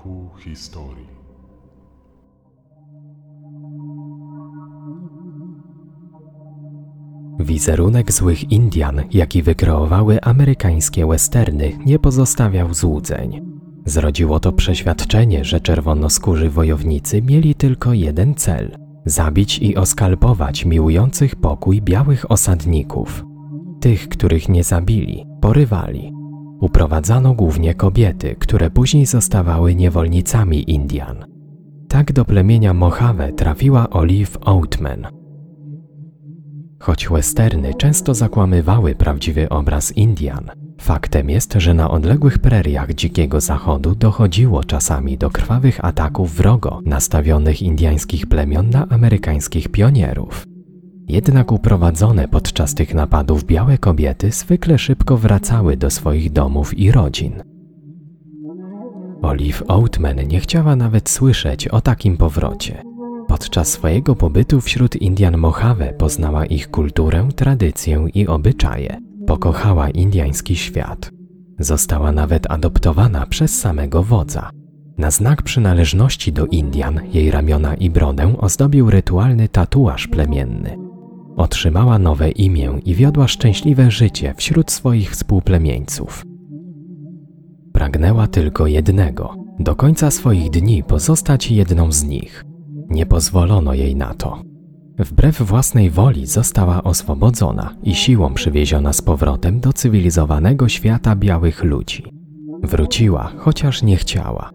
w mroku historii. Wizerunek złych Indian, jaki wykreowały amerykańskie westerny, nie pozostawiał złudzeń. Zrodziło to przeświadczenie, że czerwonoskórzy wojownicy mieli tylko jeden cel zabić i oskalpować miłujących pokój białych osadników. Tych, których nie zabili, porywali. Uprowadzano głównie kobiety, które później zostawały niewolnicami Indian. Tak do plemienia Mojave trafiła Olive Oatman. Choć westerny często zakłamywały prawdziwy obraz Indian, faktem jest, że na odległych preriach Dzikiego Zachodu dochodziło czasami do krwawych ataków wrogo nastawionych indiańskich plemion na amerykańskich pionierów. Jednak uprowadzone podczas tych napadów białe kobiety zwykle szybko wracały do swoich domów i rodzin. Olive Oatman nie chciała nawet słyszeć o takim powrocie. Podczas swojego pobytu wśród Indian Mojave poznała ich kulturę, tradycję i obyczaje. Pokochała indiański świat. Została nawet adoptowana przez samego wodza. Na znak przynależności do Indian jej ramiona i brodę ozdobił rytualny tatuaż plemienny. Otrzymała nowe imię i wiodła szczęśliwe życie wśród swoich współplemieńców. Pragnęła tylko jednego do końca swoich dni pozostać jedną z nich. Nie pozwolono jej na to. Wbrew własnej woli została oswobodzona i siłą przywieziona z powrotem do cywilizowanego świata białych ludzi. Wróciła, chociaż nie chciała.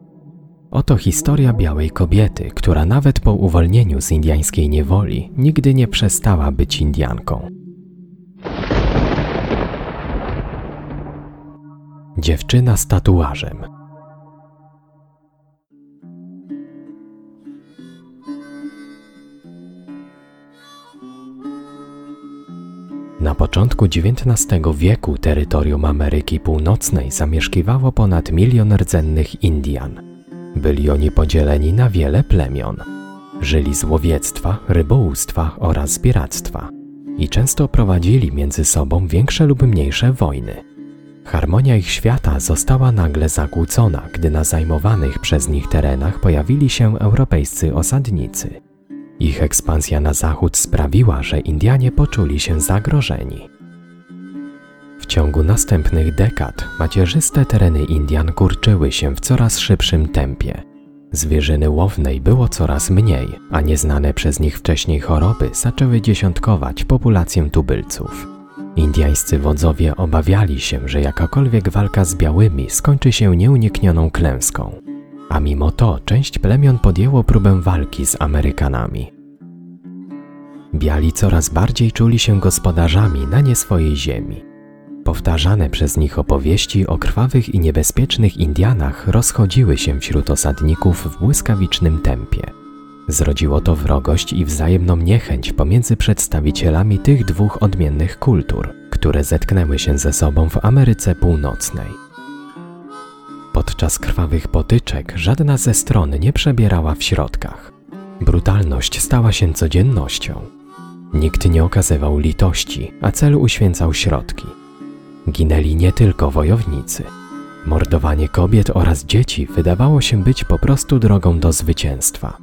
Oto historia białej kobiety, która nawet po uwolnieniu z indiańskiej niewoli nigdy nie przestała być Indianką. Dziewczyna z tatuażem. Na początku XIX wieku terytorium Ameryki Północnej zamieszkiwało ponad milion rdzennych Indian. Byli oni podzieleni na wiele plemion. Żyli z łowiectwa, rybołówstwa oraz zbieractwa i często prowadzili między sobą większe lub mniejsze wojny. Harmonia ich świata została nagle zakłócona, gdy na zajmowanych przez nich terenach pojawili się europejscy osadnicy. Ich ekspansja na zachód sprawiła, że Indianie poczuli się zagrożeni. W ciągu następnych dekad macierzyste tereny Indian kurczyły się w coraz szybszym tempie. Zwierzyny łownej było coraz mniej, a nieznane przez nich wcześniej choroby zaczęły dziesiątkować populację tubylców. Indiańscy wodzowie obawiali się, że jakakolwiek walka z białymi skończy się nieuniknioną klęską. A mimo to część plemion podjęło próbę walki z Amerykanami. Biali coraz bardziej czuli się gospodarzami na nie swojej ziemi. Powtarzane przez nich opowieści o krwawych i niebezpiecznych Indianach rozchodziły się wśród osadników w błyskawicznym tempie. Zrodziło to wrogość i wzajemną niechęć pomiędzy przedstawicielami tych dwóch odmiennych kultur, które zetknęły się ze sobą w Ameryce Północnej. Podczas krwawych potyczek żadna ze stron nie przebierała w środkach. Brutalność stała się codziennością. Nikt nie okazywał litości, a cel uświęcał środki. Ginęli nie tylko wojownicy. Mordowanie kobiet oraz dzieci wydawało się być po prostu drogą do zwycięstwa.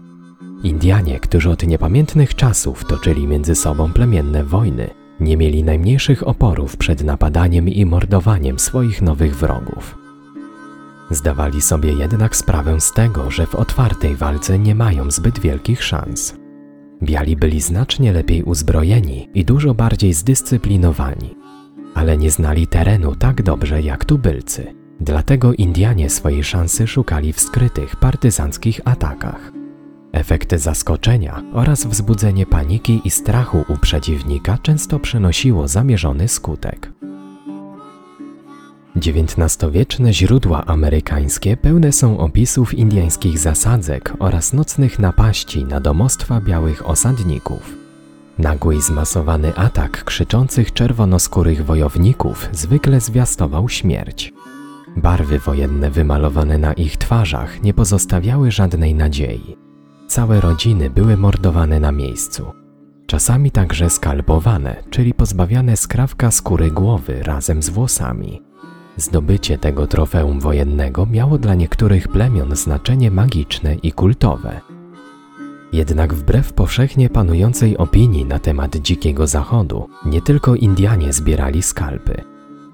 Indianie, którzy od niepamiętnych czasów toczyli między sobą plemienne wojny, nie mieli najmniejszych oporów przed napadaniem i mordowaniem swoich nowych wrogów. Zdawali sobie jednak sprawę z tego, że w otwartej walce nie mają zbyt wielkich szans. Biali byli znacznie lepiej uzbrojeni i dużo bardziej zdyscyplinowani, ale nie znali terenu tak dobrze jak tubylcy. Dlatego Indianie swojej szansy szukali w skrytych partyzanckich atakach. Efekty zaskoczenia oraz wzbudzenie paniki i strachu u przeciwnika często przynosiło zamierzony skutek. XIX-wieczne źródła amerykańskie pełne są opisów indiańskich zasadzek oraz nocnych napaści na domostwa białych osadników. Nagły i zmasowany atak krzyczących czerwonoskórych wojowników zwykle zwiastował śmierć. Barwy wojenne wymalowane na ich twarzach nie pozostawiały żadnej nadziei. Całe rodziny były mordowane na miejscu. Czasami także skalpowane, czyli pozbawiane skrawka skóry głowy razem z włosami. Zdobycie tego trofeum wojennego miało dla niektórych plemion znaczenie magiczne i kultowe. Jednak wbrew powszechnie panującej opinii na temat Dzikiego Zachodu, nie tylko Indianie zbierali skalpy.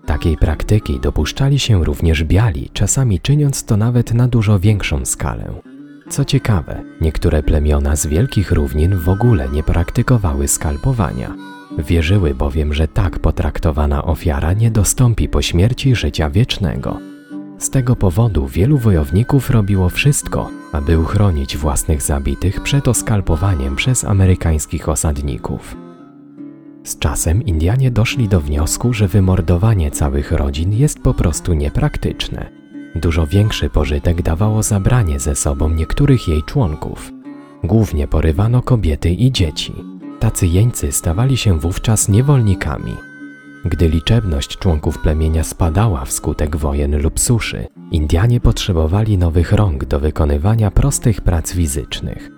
Takiej praktyki dopuszczali się również biali, czasami czyniąc to nawet na dużo większą skalę. Co ciekawe, niektóre plemiona z wielkich równin w ogóle nie praktykowały skalpowania. Wierzyły bowiem, że tak potraktowana ofiara nie dostąpi po śmierci życia wiecznego. Z tego powodu wielu wojowników robiło wszystko, aby uchronić własnych zabitych przed oskalpowaniem przez amerykańskich osadników. Z czasem Indianie doszli do wniosku, że wymordowanie całych rodzin jest po prostu niepraktyczne. Dużo większy pożytek dawało zabranie ze sobą niektórych jej członków. Głównie porywano kobiety i dzieci. Tacy jeńcy stawali się wówczas niewolnikami. Gdy liczebność członków plemienia spadała wskutek wojen lub suszy, Indianie potrzebowali nowych rąk do wykonywania prostych prac fizycznych.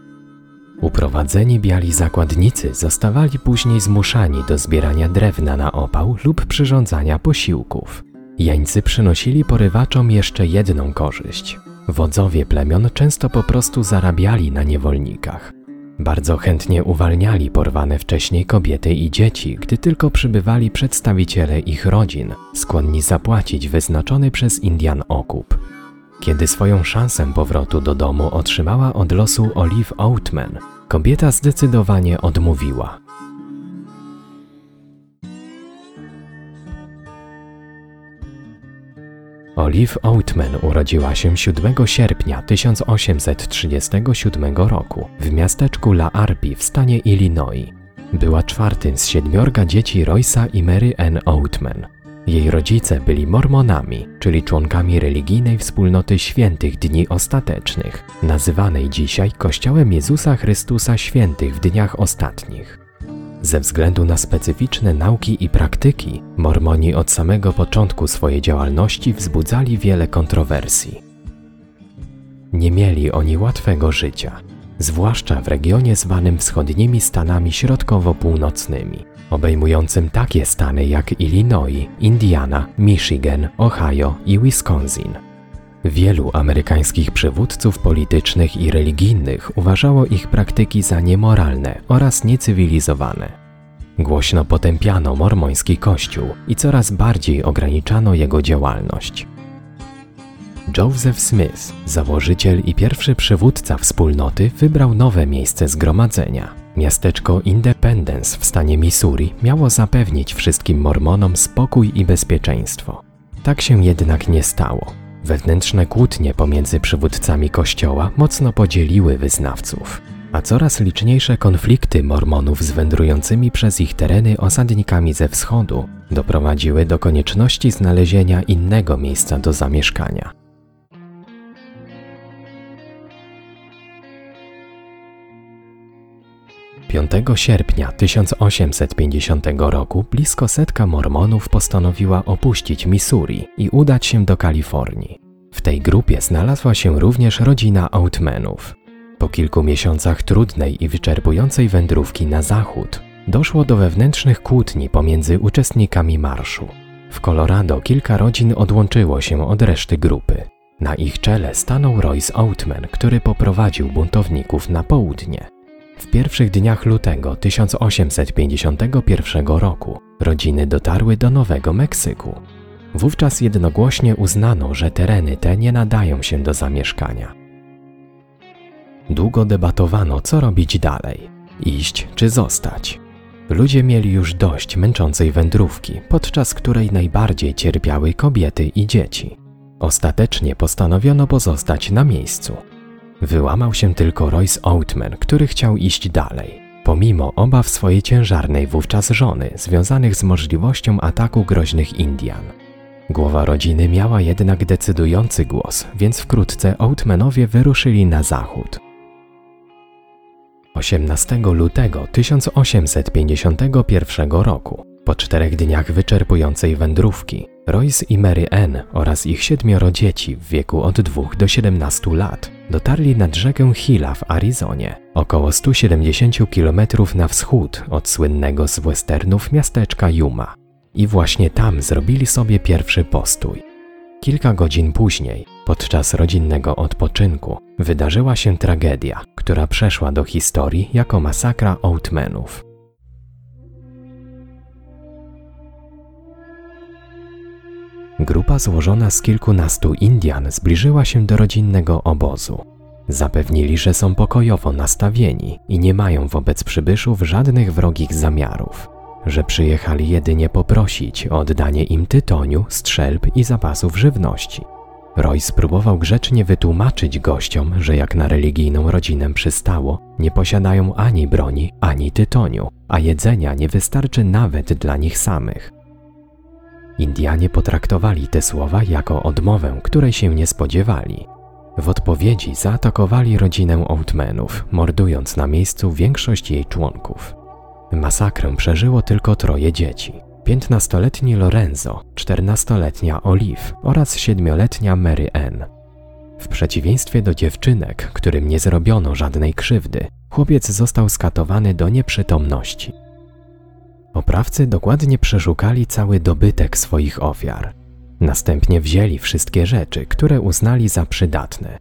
Uprowadzeni biali zakładnicy zostawali później zmuszani do zbierania drewna na opał lub przyrządzania posiłków. Jeńcy przynosili porywaczom jeszcze jedną korzyść. Wodzowie plemion często po prostu zarabiali na niewolnikach. Bardzo chętnie uwalniali porwane wcześniej kobiety i dzieci, gdy tylko przybywali przedstawiciele ich rodzin, skłonni zapłacić wyznaczony przez Indian okup. Kiedy swoją szansę powrotu do domu otrzymała od losu Olive Oatman, kobieta zdecydowanie odmówiła. Olive Oatman urodziła się 7 sierpnia 1837 roku w miasteczku La Arpi w stanie Illinois. Była czwartym z siedmiorga dzieci Roysa i Mary Ann Oatman. Jej rodzice byli mormonami, czyli członkami religijnej wspólnoty świętych dni ostatecznych, nazywanej dzisiaj Kościołem Jezusa Chrystusa Świętych w dniach ostatnich. Ze względu na specyficzne nauki i praktyki, Mormoni od samego początku swojej działalności wzbudzali wiele kontrowersji. Nie mieli oni łatwego życia, zwłaszcza w regionie zwanym wschodnimi Stanami Środkowo-Północnymi, obejmującym takie stany jak Illinois, Indiana, Michigan, Ohio i Wisconsin. Wielu amerykańskich przywódców politycznych i religijnych uważało ich praktyki za niemoralne oraz niecywilizowane. Głośno potępiano mormoński kościół i coraz bardziej ograniczano jego działalność. Joseph Smith, założyciel i pierwszy przywódca wspólnoty, wybrał nowe miejsce zgromadzenia. Miasteczko Independence w stanie Missouri miało zapewnić wszystkim mormonom spokój i bezpieczeństwo. Tak się jednak nie stało. Wewnętrzne kłótnie pomiędzy przywódcami kościoła mocno podzieliły wyznawców, a coraz liczniejsze konflikty mormonów z wędrującymi przez ich tereny osadnikami ze wschodu doprowadziły do konieczności znalezienia innego miejsca do zamieszkania. 5 sierpnia 1850 roku blisko setka Mormonów postanowiła opuścić Missouri i udać się do Kalifornii. W tej grupie znalazła się również rodzina Outmanów. Po kilku miesiącach trudnej i wyczerpującej wędrówki na zachód doszło do wewnętrznych kłótni pomiędzy uczestnikami marszu. W Colorado kilka rodzin odłączyło się od reszty grupy. Na ich czele stanął Royce Oatman, który poprowadził buntowników na południe. W pierwszych dniach lutego 1851 roku rodziny dotarły do Nowego Meksyku. Wówczas jednogłośnie uznano, że tereny te nie nadają się do zamieszkania. Długo debatowano, co robić dalej iść czy zostać. Ludzie mieli już dość męczącej wędrówki, podczas której najbardziej cierpiały kobiety i dzieci. Ostatecznie postanowiono pozostać na miejscu. Wyłamał się tylko Royce Oatman, który chciał iść dalej, pomimo obaw swojej ciężarnej wówczas żony związanych z możliwością ataku groźnych Indian. Głowa rodziny miała jednak decydujący głos, więc wkrótce Oatmanowie wyruszyli na zachód. 18 lutego 1851 roku, po czterech dniach wyczerpującej wędrówki, Royce i Mary Ann oraz ich siedmioro dzieci w wieku od 2 do 17 lat dotarli nad rzekę Gila w Arizonie, około 170 km na wschód od słynnego z westernów miasteczka Yuma. I właśnie tam zrobili sobie pierwszy postój. Kilka godzin później, podczas rodzinnego odpoczynku, wydarzyła się tragedia, która przeszła do historii jako masakra Oatmenów. Grupa złożona z kilkunastu Indian zbliżyła się do rodzinnego obozu. Zapewnili, że są pokojowo nastawieni i nie mają wobec przybyszów żadnych wrogich zamiarów, że przyjechali jedynie poprosić o oddanie im tytoniu, strzelb i zapasów żywności. Roy spróbował grzecznie wytłumaczyć gościom, że jak na religijną rodzinę przystało, nie posiadają ani broni, ani tytoniu, a jedzenia nie wystarczy nawet dla nich samych. Indianie potraktowali te słowa jako odmowę, której się nie spodziewali. W odpowiedzi zaatakowali rodzinę Oatmenów, mordując na miejscu większość jej członków. Masakrę przeżyło tylko troje dzieci. 15-letni Lorenzo, 14-letnia Olive oraz 7-letnia Mary Ann. W przeciwieństwie do dziewczynek, którym nie zrobiono żadnej krzywdy, chłopiec został skatowany do nieprzytomności. Oprawcy dokładnie przeszukali cały dobytek swoich ofiar. Następnie wzięli wszystkie rzeczy, które uznali za przydatne.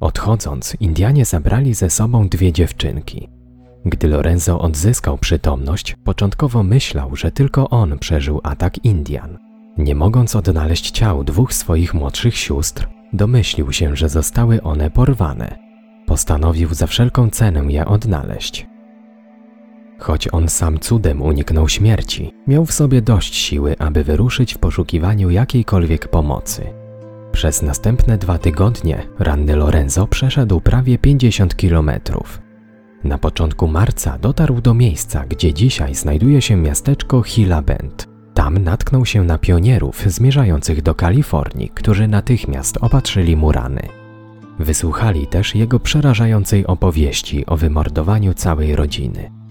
Odchodząc, Indianie zabrali ze sobą dwie dziewczynki. Gdy Lorenzo odzyskał przytomność, początkowo myślał, że tylko on przeżył atak Indian. Nie mogąc odnaleźć ciał dwóch swoich młodszych sióstr, domyślił się, że zostały one porwane. Postanowił za wszelką cenę je odnaleźć. Choć on sam cudem uniknął śmierci, miał w sobie dość siły, aby wyruszyć w poszukiwaniu jakiejkolwiek pomocy. Przez następne dwa tygodnie ranny Lorenzo przeszedł prawie 50 kilometrów. Na początku marca dotarł do miejsca, gdzie dzisiaj znajduje się miasteczko Hila Bend. Tam natknął się na pionierów zmierzających do Kalifornii, którzy natychmiast opatrzyli mu rany. Wysłuchali też jego przerażającej opowieści o wymordowaniu całej rodziny.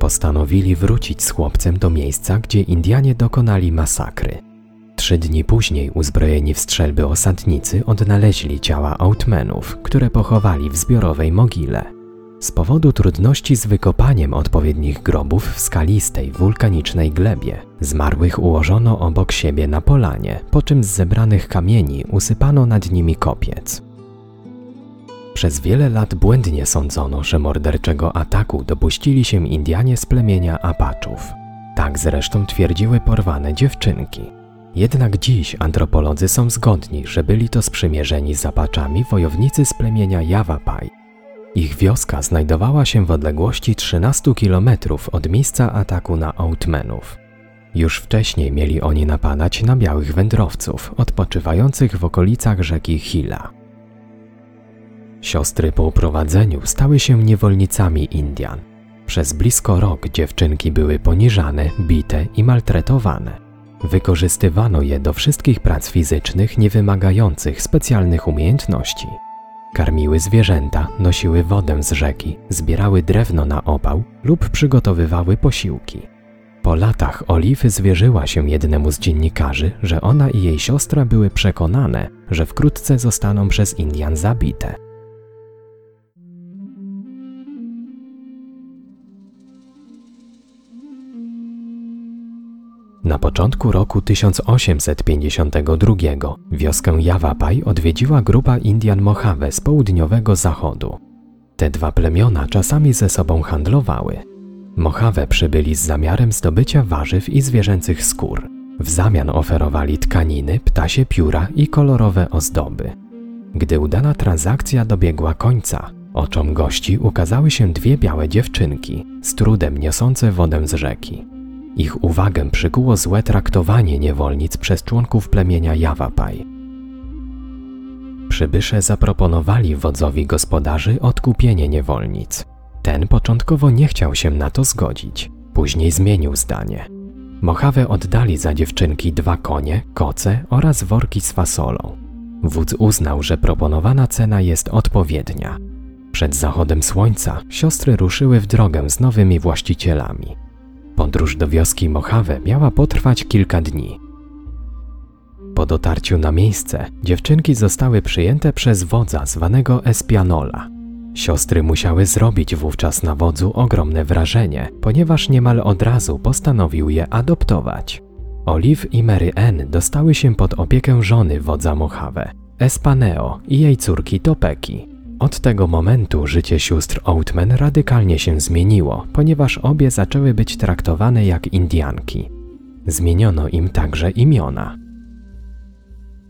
Postanowili wrócić z chłopcem do miejsca, gdzie Indianie dokonali masakry. Trzy dni później uzbrojeni w strzelby osadnicy odnaleźli ciała Outmenów, które pochowali w zbiorowej mogile. Z powodu trudności z wykopaniem odpowiednich grobów w skalistej, wulkanicznej glebie, zmarłych ułożono obok siebie na polanie, po czym z zebranych kamieni usypano nad nimi kopiec. Przez wiele lat błędnie sądzono, że morderczego ataku dopuścili się Indianie z plemienia Apaczów. Tak zresztą twierdziły porwane dziewczynki. Jednak dziś antropolodzy są zgodni, że byli to sprzymierzeni z Apaczami wojownicy z plemienia Yavapai. Ich wioska znajdowała się w odległości 13 km od miejsca ataku na Outmenów. Już wcześniej mieli oni napadać na białych wędrowców odpoczywających w okolicach rzeki Hila. Siostry po uprowadzeniu stały się niewolnicami Indian. Przez blisko rok dziewczynki były poniżane, bite i maltretowane. Wykorzystywano je do wszystkich prac fizycznych niewymagających specjalnych umiejętności. Karmiły zwierzęta, nosiły wodę z rzeki, zbierały drewno na opał lub przygotowywały posiłki. Po latach Oliwy zwierzyła się jednemu z dziennikarzy, że ona i jej siostra były przekonane, że wkrótce zostaną przez Indian zabite. Na początku roku 1852 wioskę Yavapai odwiedziła grupa Indian Mojave z południowego zachodu. Te dwa plemiona czasami ze sobą handlowały. Mojave przybyli z zamiarem zdobycia warzyw i zwierzęcych skór. W zamian oferowali tkaniny, ptasie pióra i kolorowe ozdoby. Gdy udana transakcja dobiegła końca, oczom gości ukazały się dwie białe dziewczynki, z trudem niosące wodę z rzeki. Ich uwagę przykuło złe traktowanie niewolnic przez członków plemienia Yavapai. Przybysze zaproponowali wodzowi gospodarzy odkupienie niewolnic. Ten początkowo nie chciał się na to zgodzić, później zmienił zdanie. Mojave oddali za dziewczynki dwa konie, koce oraz worki z fasolą. Wódz uznał, że proponowana cena jest odpowiednia. Przed zachodem słońca siostry ruszyły w drogę z nowymi właścicielami. Podróż do wioski Mojave miała potrwać kilka dni. Po dotarciu na miejsce dziewczynki zostały przyjęte przez wodza zwanego Espianola. Siostry musiały zrobić wówczas na wodzu ogromne wrażenie, ponieważ niemal od razu postanowił je adoptować. Olive i Mary Ann dostały się pod opiekę żony wodza Mojave, Espaneo i jej córki Topeki. Od tego momentu życie sióstr Oatman radykalnie się zmieniło, ponieważ obie zaczęły być traktowane jak Indianki. Zmieniono im także imiona.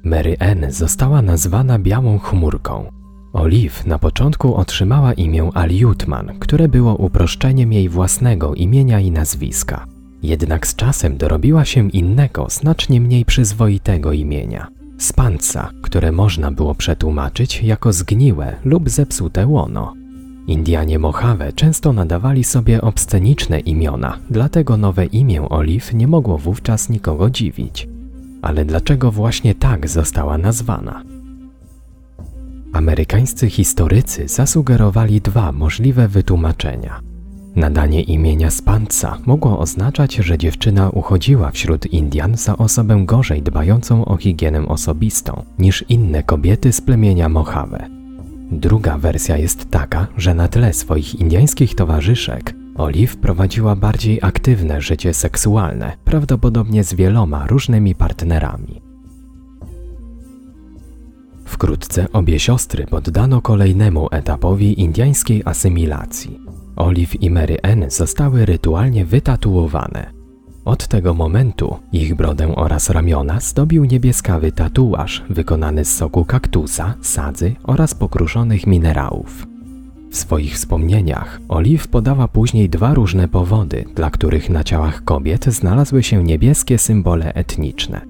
Mary Ann została nazwana Białą Chmurką. Olive na początku otrzymała imię Aliutman, które było uproszczeniem jej własnego imienia i nazwiska. Jednak z czasem dorobiła się innego, znacznie mniej przyzwoitego imienia Spanca, które można było przetłumaczyć jako zgniłe lub zepsute łono. Indianie Mojave często nadawali sobie obsceniczne imiona, dlatego nowe imię Olive nie mogło wówczas nikogo dziwić. Ale dlaczego właśnie tak została nazwana? Amerykańscy historycy zasugerowali dwa możliwe wytłumaczenia. Nadanie imienia Spanca mogło oznaczać, że dziewczyna uchodziła wśród Indian za osobę gorzej dbającą o higienę osobistą niż inne kobiety z plemienia Mojave. Druga wersja jest taka, że na tle swoich indiańskich towarzyszek Olive prowadziła bardziej aktywne życie seksualne, prawdopodobnie z wieloma różnymi partnerami. Wkrótce obie siostry poddano kolejnemu etapowi indiańskiej asymilacji. Olive i Mary Ann zostały rytualnie wytatuowane. Od tego momentu ich brodę oraz ramiona zdobił niebieskawy tatuaż wykonany z soku kaktusa, sadzy oraz pokruszonych minerałów. W swoich wspomnieniach Olive podała później dwa różne powody, dla których na ciałach kobiet znalazły się niebieskie symbole etniczne.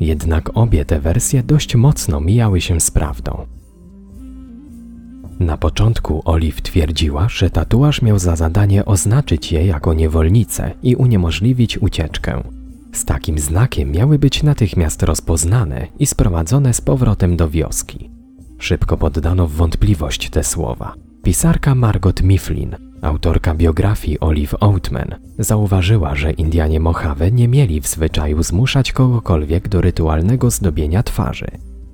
Jednak obie te wersje dość mocno mijały się z prawdą. Na początku Olive twierdziła, że tatuaż miał za zadanie oznaczyć je jako niewolnicę i uniemożliwić ucieczkę. Z takim znakiem miały być natychmiast rozpoznane i sprowadzone z powrotem do wioski. Szybko poddano w wątpliwość te słowa. Pisarka Margot Mifflin, autorka biografii Olive Oatman, zauważyła, że Indianie Mojave nie mieli w zwyczaju zmuszać kogokolwiek do rytualnego zdobienia twarzy.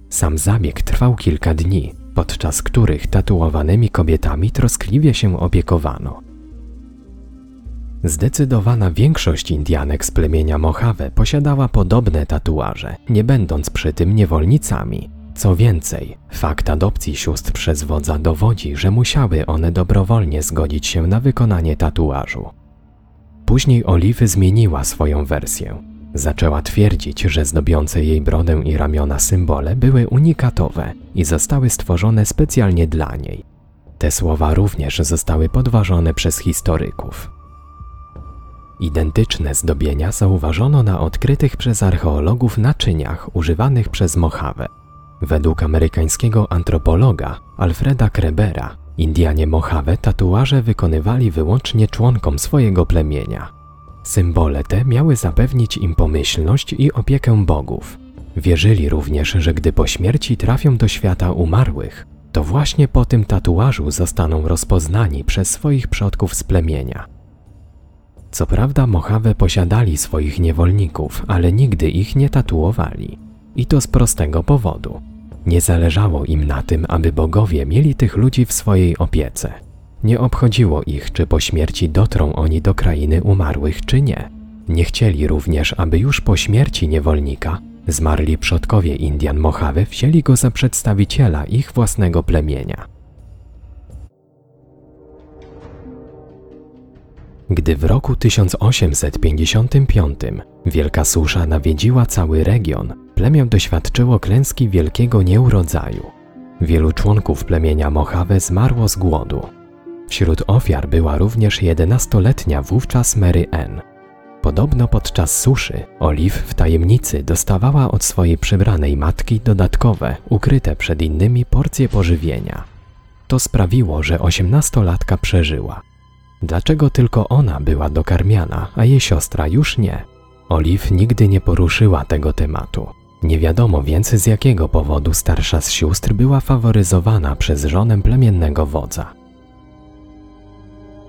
Sam zabieg trwał kilka dni, podczas których tatuowanymi kobietami troskliwie się opiekowano. Zdecydowana większość Indianek z plemienia Mojave posiadała podobne tatuaże, nie będąc przy tym niewolnicami. Co więcej, fakt adopcji sióstr przez wodza dowodzi, że musiały one dobrowolnie zgodzić się na wykonanie tatuażu. Później Oliwy zmieniła swoją wersję. Zaczęła twierdzić, że zdobiące jej brodę i ramiona symbole były unikatowe i zostały stworzone specjalnie dla niej. Te słowa również zostały podważone przez historyków. Identyczne zdobienia zauważono na odkrytych przez archeologów naczyniach używanych przez Mojave. Według amerykańskiego antropologa Alfreda Krebera, Indianie Mojave tatuaże wykonywali wyłącznie członkom swojego plemienia. Symbole te miały zapewnić im pomyślność i opiekę bogów. Wierzyli również, że gdy po śmierci trafią do świata umarłych, to właśnie po tym tatuażu zostaną rozpoznani przez swoich przodków z plemienia. Co prawda Mojave posiadali swoich niewolników, ale nigdy ich nie tatuowali. I to z prostego powodu. Nie zależało im na tym, aby bogowie mieli tych ludzi w swojej opiece. Nie obchodziło ich, czy po śmierci dotrą oni do krainy umarłych, czy nie. Nie chcieli również, aby już po śmierci niewolnika zmarli przodkowie Indian Mojave wzięli go za przedstawiciela ich własnego plemienia. Gdy w roku 1855 wielka susza nawiedziła cały region, plemię doświadczyło klęski wielkiego nieurodzaju. Wielu członków plemienia Mojave zmarło z głodu. Wśród ofiar była również 11-letnia wówczas Mary Ann. Podobno podczas suszy Olive w tajemnicy dostawała od swojej przybranej matki dodatkowe, ukryte przed innymi porcje pożywienia. To sprawiło, że osiemnastolatka przeżyła. Dlaczego tylko ona była dokarmiana, a jej siostra już nie? Olive nigdy nie poruszyła tego tematu. Nie wiadomo więc z jakiego powodu starsza z sióstr była faworyzowana przez żonę plemiennego wodza.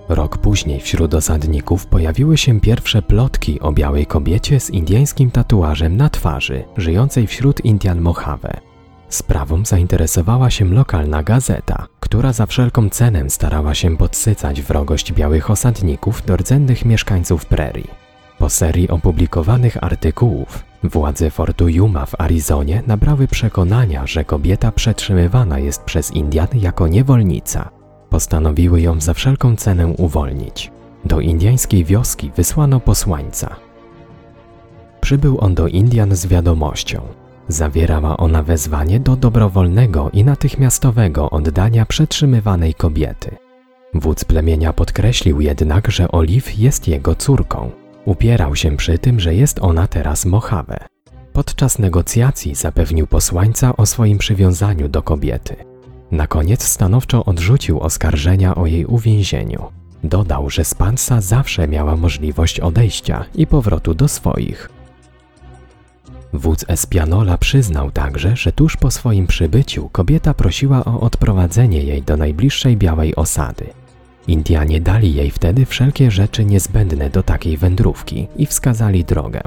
Rok później wśród osadników pojawiły się pierwsze plotki o białej kobiecie z indyjskim tatuażem na twarzy, żyjącej wśród Indian Mojave. Sprawą zainteresowała się lokalna gazeta, która za wszelką cenę starała się podsycać wrogość białych osadników do rdzennych mieszkańców prerii. Po serii opublikowanych artykułów, władze Fortu Yuma w Arizonie nabrały przekonania, że kobieta przetrzymywana jest przez Indian jako niewolnica. Postanowiły ją za wszelką cenę uwolnić. Do indiańskiej wioski wysłano posłańca. Przybył on do Indian z wiadomością. Zawierała ona wezwanie do dobrowolnego i natychmiastowego oddania przetrzymywanej kobiety. Wódz plemienia podkreślił jednak, że Oliw jest jego córką. Upierał się przy tym, że jest ona teraz Mojave. Podczas negocjacji zapewnił posłańca o swoim przywiązaniu do kobiety. Na koniec stanowczo odrzucił oskarżenia o jej uwięzieniu. Dodał, że Spansa zawsze miała możliwość odejścia i powrotu do swoich. Wódz Espianola przyznał także, że tuż po swoim przybyciu kobieta prosiła o odprowadzenie jej do najbliższej białej osady. Indianie dali jej wtedy wszelkie rzeczy niezbędne do takiej wędrówki i wskazali drogę.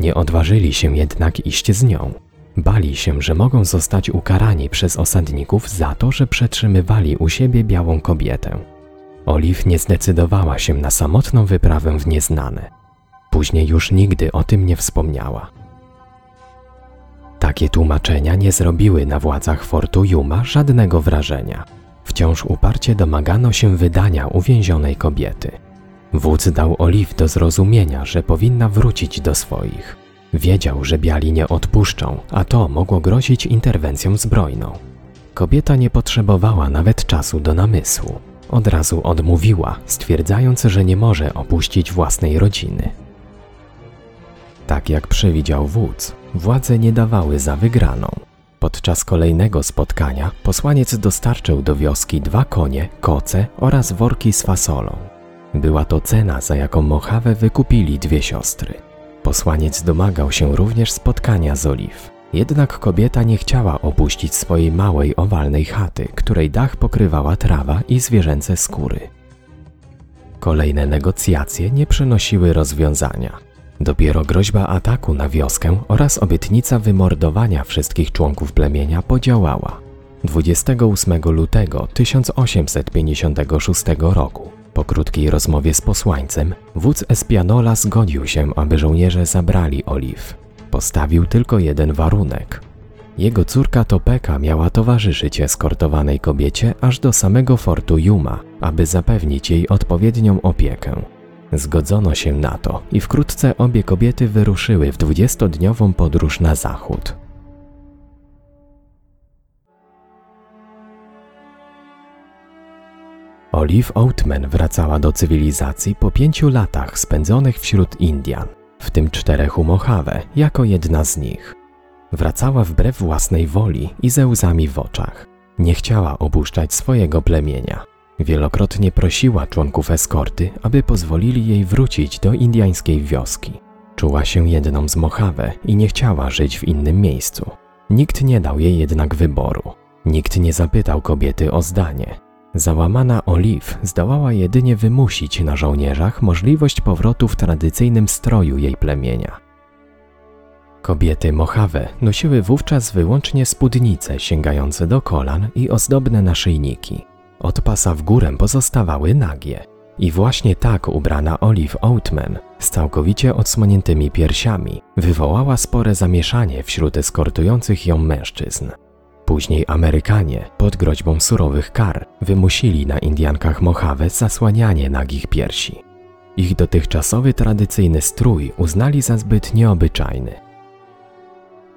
Nie odważyli się jednak iść z nią. Bali się, że mogą zostać ukarani przez osadników za to, że przetrzymywali u siebie białą kobietę. Oliw nie zdecydowała się na samotną wyprawę w nieznane. Później już nigdy o tym nie wspomniała. Takie tłumaczenia nie zrobiły na władzach Fortu Yuma żadnego wrażenia. Wciąż uparcie domagano się wydania uwięzionej kobiety. Wódz dał Oliw do zrozumienia, że powinna wrócić do swoich. Wiedział, że biali nie odpuszczą, a to mogło grozić interwencją zbrojną. Kobieta nie potrzebowała nawet czasu do namysłu. Od razu odmówiła, stwierdzając, że nie może opuścić własnej rodziny. Tak jak przewidział wódz, władze nie dawały za wygraną. Podczas kolejnego spotkania posłaniec dostarczył do wioski dwa konie, koce oraz worki z fasolą. Była to cena, za jaką Mojave wykupili dwie siostry. Posłaniec domagał się również spotkania z Oliw. Jednak kobieta nie chciała opuścić swojej małej, owalnej chaty, której dach pokrywała trawa i zwierzęce skóry. Kolejne negocjacje nie przynosiły rozwiązania. Dopiero groźba ataku na wioskę oraz obietnica wymordowania wszystkich członków plemienia podziałała. 28 lutego 1856 roku, po krótkiej rozmowie z posłańcem, wódz Espianola zgodził się, aby żołnierze zabrali Oliw. Postawił tylko jeden warunek. Jego córka Topeka miała towarzyszyć eskortowanej kobiecie aż do samego fortu Yuma, aby zapewnić jej odpowiednią opiekę. Zgodzono się na to i wkrótce obie kobiety wyruszyły w dwudziestodniową podróż na zachód. Olive Oatman wracała do cywilizacji po pięciu latach spędzonych wśród Indian, w tym czterech u Mojave, jako jedna z nich. Wracała wbrew własnej woli i ze łzami w oczach. Nie chciała opuszczać swojego plemienia. Wielokrotnie prosiła członków eskorty, aby pozwolili jej wrócić do indiańskiej wioski. Czuła się jedną z Mojave i nie chciała żyć w innym miejscu. Nikt nie dał jej jednak wyboru. Nikt nie zapytał kobiety o zdanie. Załamana Olive zdołała jedynie wymusić na żołnierzach możliwość powrotu w tradycyjnym stroju jej plemienia. Kobiety Mojave nosiły wówczas wyłącznie spódnice sięgające do kolan i ozdobne naszyjniki. Od pasa w górę pozostawały nagie. I właśnie tak ubrana Olive Oatman, z całkowicie odsłoniętymi piersiami, wywołała spore zamieszanie wśród eskortujących ją mężczyzn. Później Amerykanie, pod groźbą surowych kar, wymusili na Indiankach Mojave zasłanianie nagich piersi. Ich dotychczasowy tradycyjny strój uznali za zbyt nieobyczajny.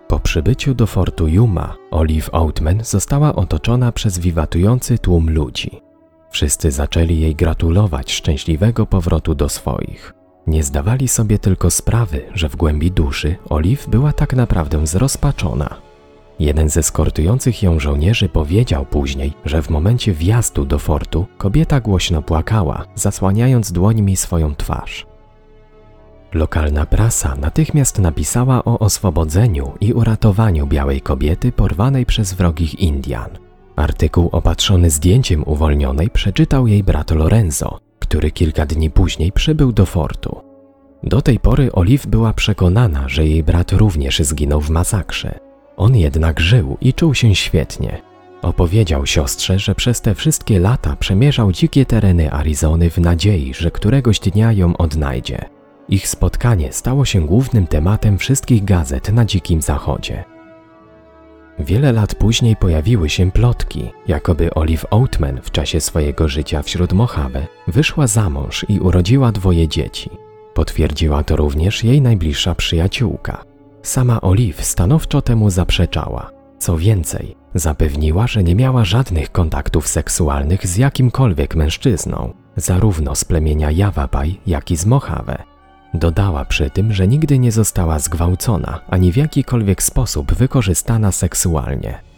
Po przybyciu do fortu Yuma, Olive Oatman została otoczona przez wiwatujący tłum ludzi. Wszyscy zaczęli jej gratulować szczęśliwego powrotu do swoich. Nie zdawali sobie tylko sprawy, że w głębi duszy Olive była tak naprawdę zrozpaczona. Jeden ze skortujących ją żołnierzy powiedział później, że w momencie wjazdu do fortu kobieta głośno płakała, zasłaniając dłońmi swoją twarz. Lokalna prasa natychmiast napisała o oswobodzeniu i uratowaniu białej kobiety porwanej przez wrogich Indian. Artykuł opatrzony zdjęciem uwolnionej przeczytał jej brat Lorenzo, który kilka dni później przybył do fortu. Do tej pory Olive była przekonana, że jej brat również zginął w masakrze. On jednak żył i czuł się świetnie. Opowiedział siostrze, że przez te wszystkie lata przemierzał dzikie tereny Arizony w nadziei, że któregoś dnia ją odnajdzie. Ich spotkanie stało się głównym tematem wszystkich gazet na Dzikim Zachodzie. Wiele lat później pojawiły się plotki, jakoby Olive Oatman w czasie swojego życia wśród Mojave wyszła za mąż i urodziła dwoje dzieci. Potwierdziła to również jej najbliższa przyjaciółka. Sama Olive stanowczo temu zaprzeczała. Co więcej, zapewniła, że nie miała żadnych kontaktów seksualnych z jakimkolwiek mężczyzną, zarówno z plemienia Yavapai, jak i z Mojave. Dodała przy tym, że nigdy nie została zgwałcona ani w jakikolwiek sposób wykorzystana seksualnie.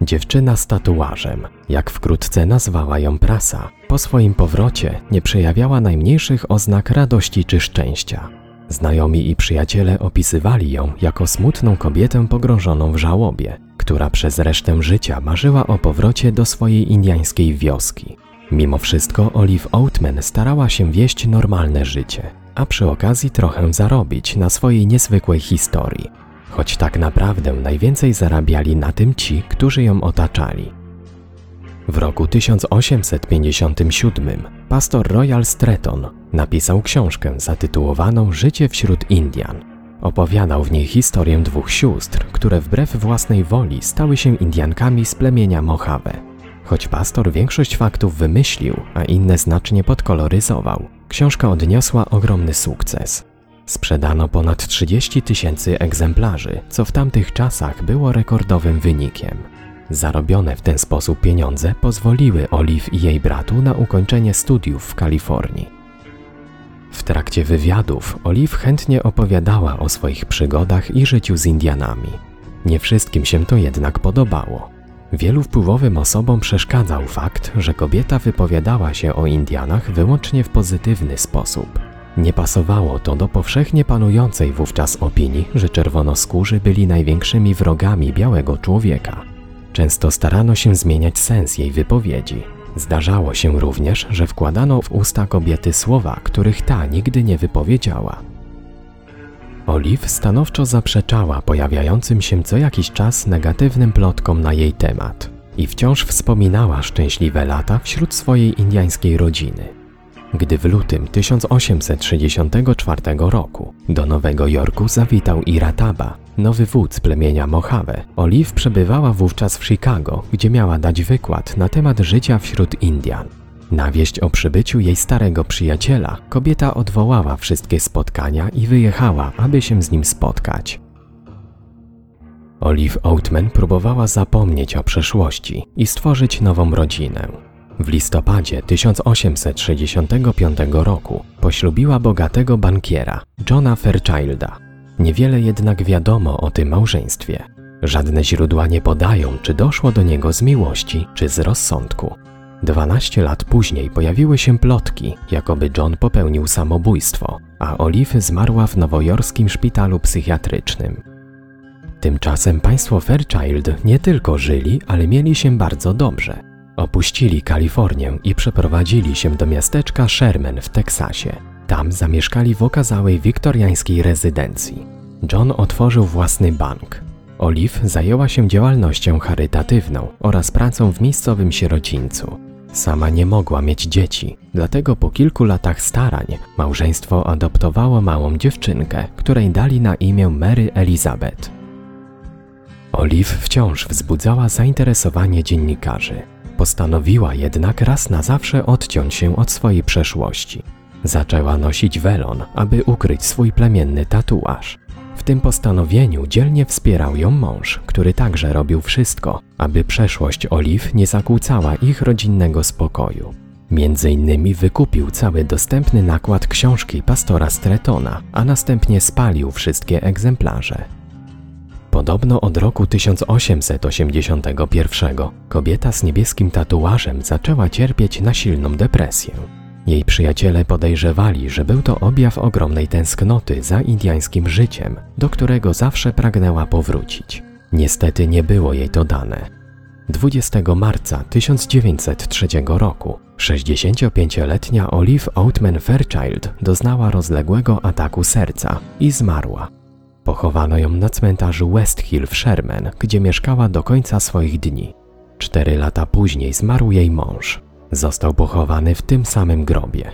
Dziewczyna z tatuażem, jak wkrótce nazwała ją prasa, po swoim powrocie nie przejawiała najmniejszych oznak radości czy szczęścia. Znajomi i przyjaciele opisywali ją jako smutną kobietę pogrążoną w żałobie, która przez resztę życia marzyła o powrocie do swojej indiańskiej wioski. Mimo wszystko Olive Oatman starała się wieść normalne życie, a przy okazji trochę zarobić na swojej niezwykłej historii, choć tak naprawdę najwięcej zarabiali na tym ci, którzy ją otaczali. W roku 1857 pastor Royal Stretton napisał książkę zatytułowaną Życie wśród Indian. Opowiadał w niej historię dwóch sióstr, które wbrew własnej woli stały się Indiankami z plemienia Mojave. Choć pastor większość faktów wymyślił, a inne znacznie podkoloryzował, książka odniosła ogromny sukces. Sprzedano ponad 30 tysięcy egzemplarzy, co w tamtych czasach było rekordowym wynikiem. Zarobione w ten sposób pieniądze pozwoliły Olive i jej bratu na ukończenie studiów w Kalifornii. W trakcie wywiadów Olive chętnie opowiadała o swoich przygodach i życiu z Indianami. Nie wszystkim się to jednak podobało. Wielu wpływowym osobom przeszkadzał fakt, że kobieta wypowiadała się o Indianach wyłącznie w pozytywny sposób. Nie pasowało to do powszechnie panującej wówczas opinii, że czerwonoskórzy byli największymi wrogami białego człowieka. Często starano się zmieniać sens jej wypowiedzi. Zdarzało się również, że wkładano w usta kobiety słowa, których ta nigdy nie wypowiedziała. Olive stanowczo zaprzeczała pojawiającym się co jakiś czas negatywnym plotkom na jej temat i wciąż wspominała szczęśliwe lata wśród swojej indiańskiej rodziny. Gdy w lutym 1864 roku do Nowego Jorku zawitał Irataba, nowy wódz plemienia Mojave, Olive przebywała wówczas w Chicago, gdzie miała dać wykład na temat życia wśród Indian. Na wieść o przybyciu jej starego przyjaciela, kobieta odwołała wszystkie spotkania i wyjechała, aby się z nim spotkać. Olive Oatman próbowała zapomnieć o przeszłości i stworzyć nową rodzinę. W listopadzie 1865 roku poślubiła bogatego bankiera, Johna Fairchilda. Niewiele jednak wiadomo o tym małżeństwie. Żadne źródła nie podają, czy doszło do niego z miłości, czy z rozsądku. 12 lat później pojawiły się plotki, jakoby John popełnił samobójstwo, a Olive zmarła w nowojorskim szpitalu psychiatrycznym. Tymczasem państwo Fairchild nie tylko żyli, ale mieli się bardzo dobrze. Opuścili Kalifornię i przeprowadzili się do miasteczka Sherman w Teksasie. Tam zamieszkali w okazałej wiktoriańskiej rezydencji. John otworzył własny bank. Olive zajęła się działalnością charytatywną oraz pracą w miejscowym sierocińcu. Sama nie mogła mieć dzieci, dlatego po kilku latach starań małżeństwo adoptowało małą dziewczynkę, której dali na imię Mary Elizabeth. Olive wciąż wzbudzała zainteresowanie dziennikarzy. Postanowiła jednak raz na zawsze odciąć się od swojej przeszłości. Zaczęła nosić welon, aby ukryć swój plemienny tatuaż. W tym postanowieniu dzielnie wspierał ją mąż, który także robił wszystko, aby przeszłość Oliw nie zakłócała ich rodzinnego spokoju. Między innymi wykupił cały dostępny nakład książki pastora Stretona, a następnie spalił wszystkie egzemplarze. Podobno od roku 1881 kobieta z niebieskim tatuażem zaczęła cierpieć na silną depresję. Jej przyjaciele podejrzewali, że był to objaw ogromnej tęsknoty za indiańskim życiem, do którego zawsze pragnęła powrócić. Niestety nie było jej to dane. 20 marca 1903 roku 65-letnia Olive Oatman Fairchild doznała rozległego ataku serca i zmarła. Pochowano ją na cmentarzu West Hill w Sherman, gdzie mieszkała do końca swoich dni. Cztery lata później zmarł jej mąż. Został pochowany w tym samym grobie.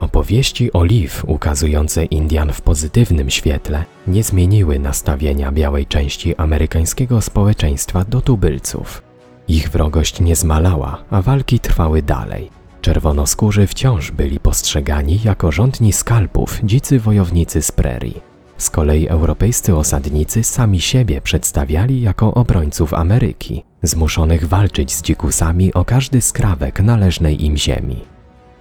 Opowieści Oliw ukazujące Indian w pozytywnym świetle nie zmieniły nastawienia białej części amerykańskiego społeczeństwa do tubylców. Ich wrogość nie zmalała, a walki trwały dalej. Czerwonoskórzy wciąż byli postrzegani jako rządni skalpów, dzicy wojownicy z prerii. Z kolei europejscy osadnicy sami siebie przedstawiali jako obrońców Ameryki, zmuszonych walczyć z dzikusami o każdy skrawek należnej im ziemi.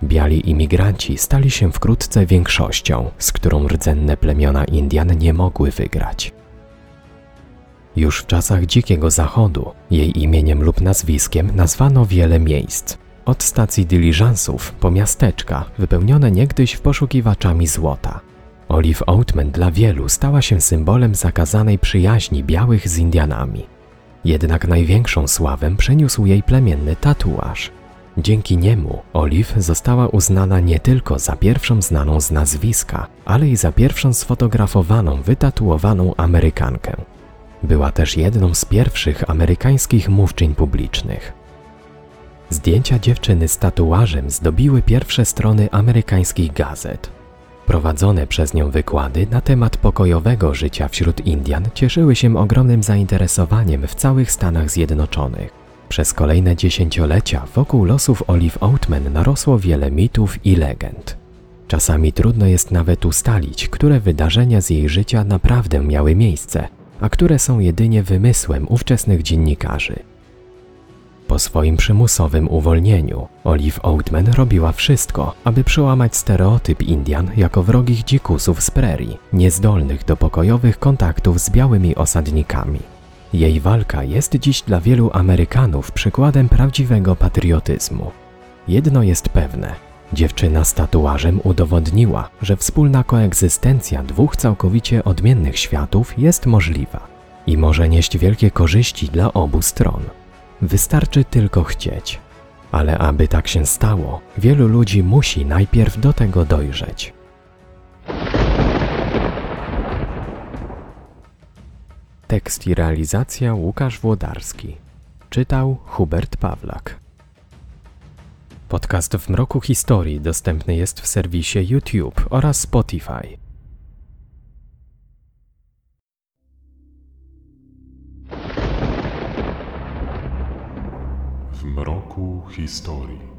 Biali imigranci stali się wkrótce większością, z którą rdzenne plemiona Indian nie mogły wygrać. Już w czasach Dzikiego Zachodu jej imieniem lub nazwiskiem nazwano wiele miejsc. Od stacji dyliżansów po miasteczka wypełnione niegdyś poszukiwaczami złota. Olive Oatman dla wielu stała się symbolem zakazanej przyjaźni białych z Indianami. Jednak największą sławę przeniósł jej plemienny tatuaż. Dzięki niemu Olive została uznana nie tylko za pierwszą znaną z nazwiska, ale i za pierwszą sfotografowaną, wytatuowaną Amerykankę. Była też jedną z pierwszych amerykańskich mówczyń publicznych. Zdjęcia dziewczyny z tatuażem zdobiły pierwsze strony amerykańskich gazet. Prowadzone przez nią wykłady na temat pokojowego życia wśród Indian cieszyły się ogromnym zainteresowaniem w całych Stanach Zjednoczonych. Przez kolejne dziesięciolecia wokół losów Olive Oatman narosło wiele mitów i legend. Czasami trudno jest nawet ustalić, które wydarzenia z jej życia naprawdę miały miejsce, a które są jedynie wymysłem ówczesnych dziennikarzy. Po swoim przymusowym uwolnieniu, Olive Oatman robiła wszystko, aby przełamać stereotyp Indian jako wrogich dzikusów z prerii, niezdolnych do pokojowych kontaktów z białymi osadnikami. Jej walka jest dziś dla wielu Amerykanów przykładem prawdziwego patriotyzmu. Jedno jest pewne: dziewczyna z tatuażem udowodniła, że wspólna koegzystencja dwóch całkowicie odmiennych światów jest możliwa i może nieść wielkie korzyści dla obu stron. Wystarczy tylko chcieć. Ale aby tak się stało, wielu ludzi musi najpierw do tego dojrzeć. Tekst i realizacja Łukasz Włodarski. Czytał Hubert Pawlak. Podcast w mroku historii dostępny jest w serwisie YouTube oraz Spotify. W mroku historii.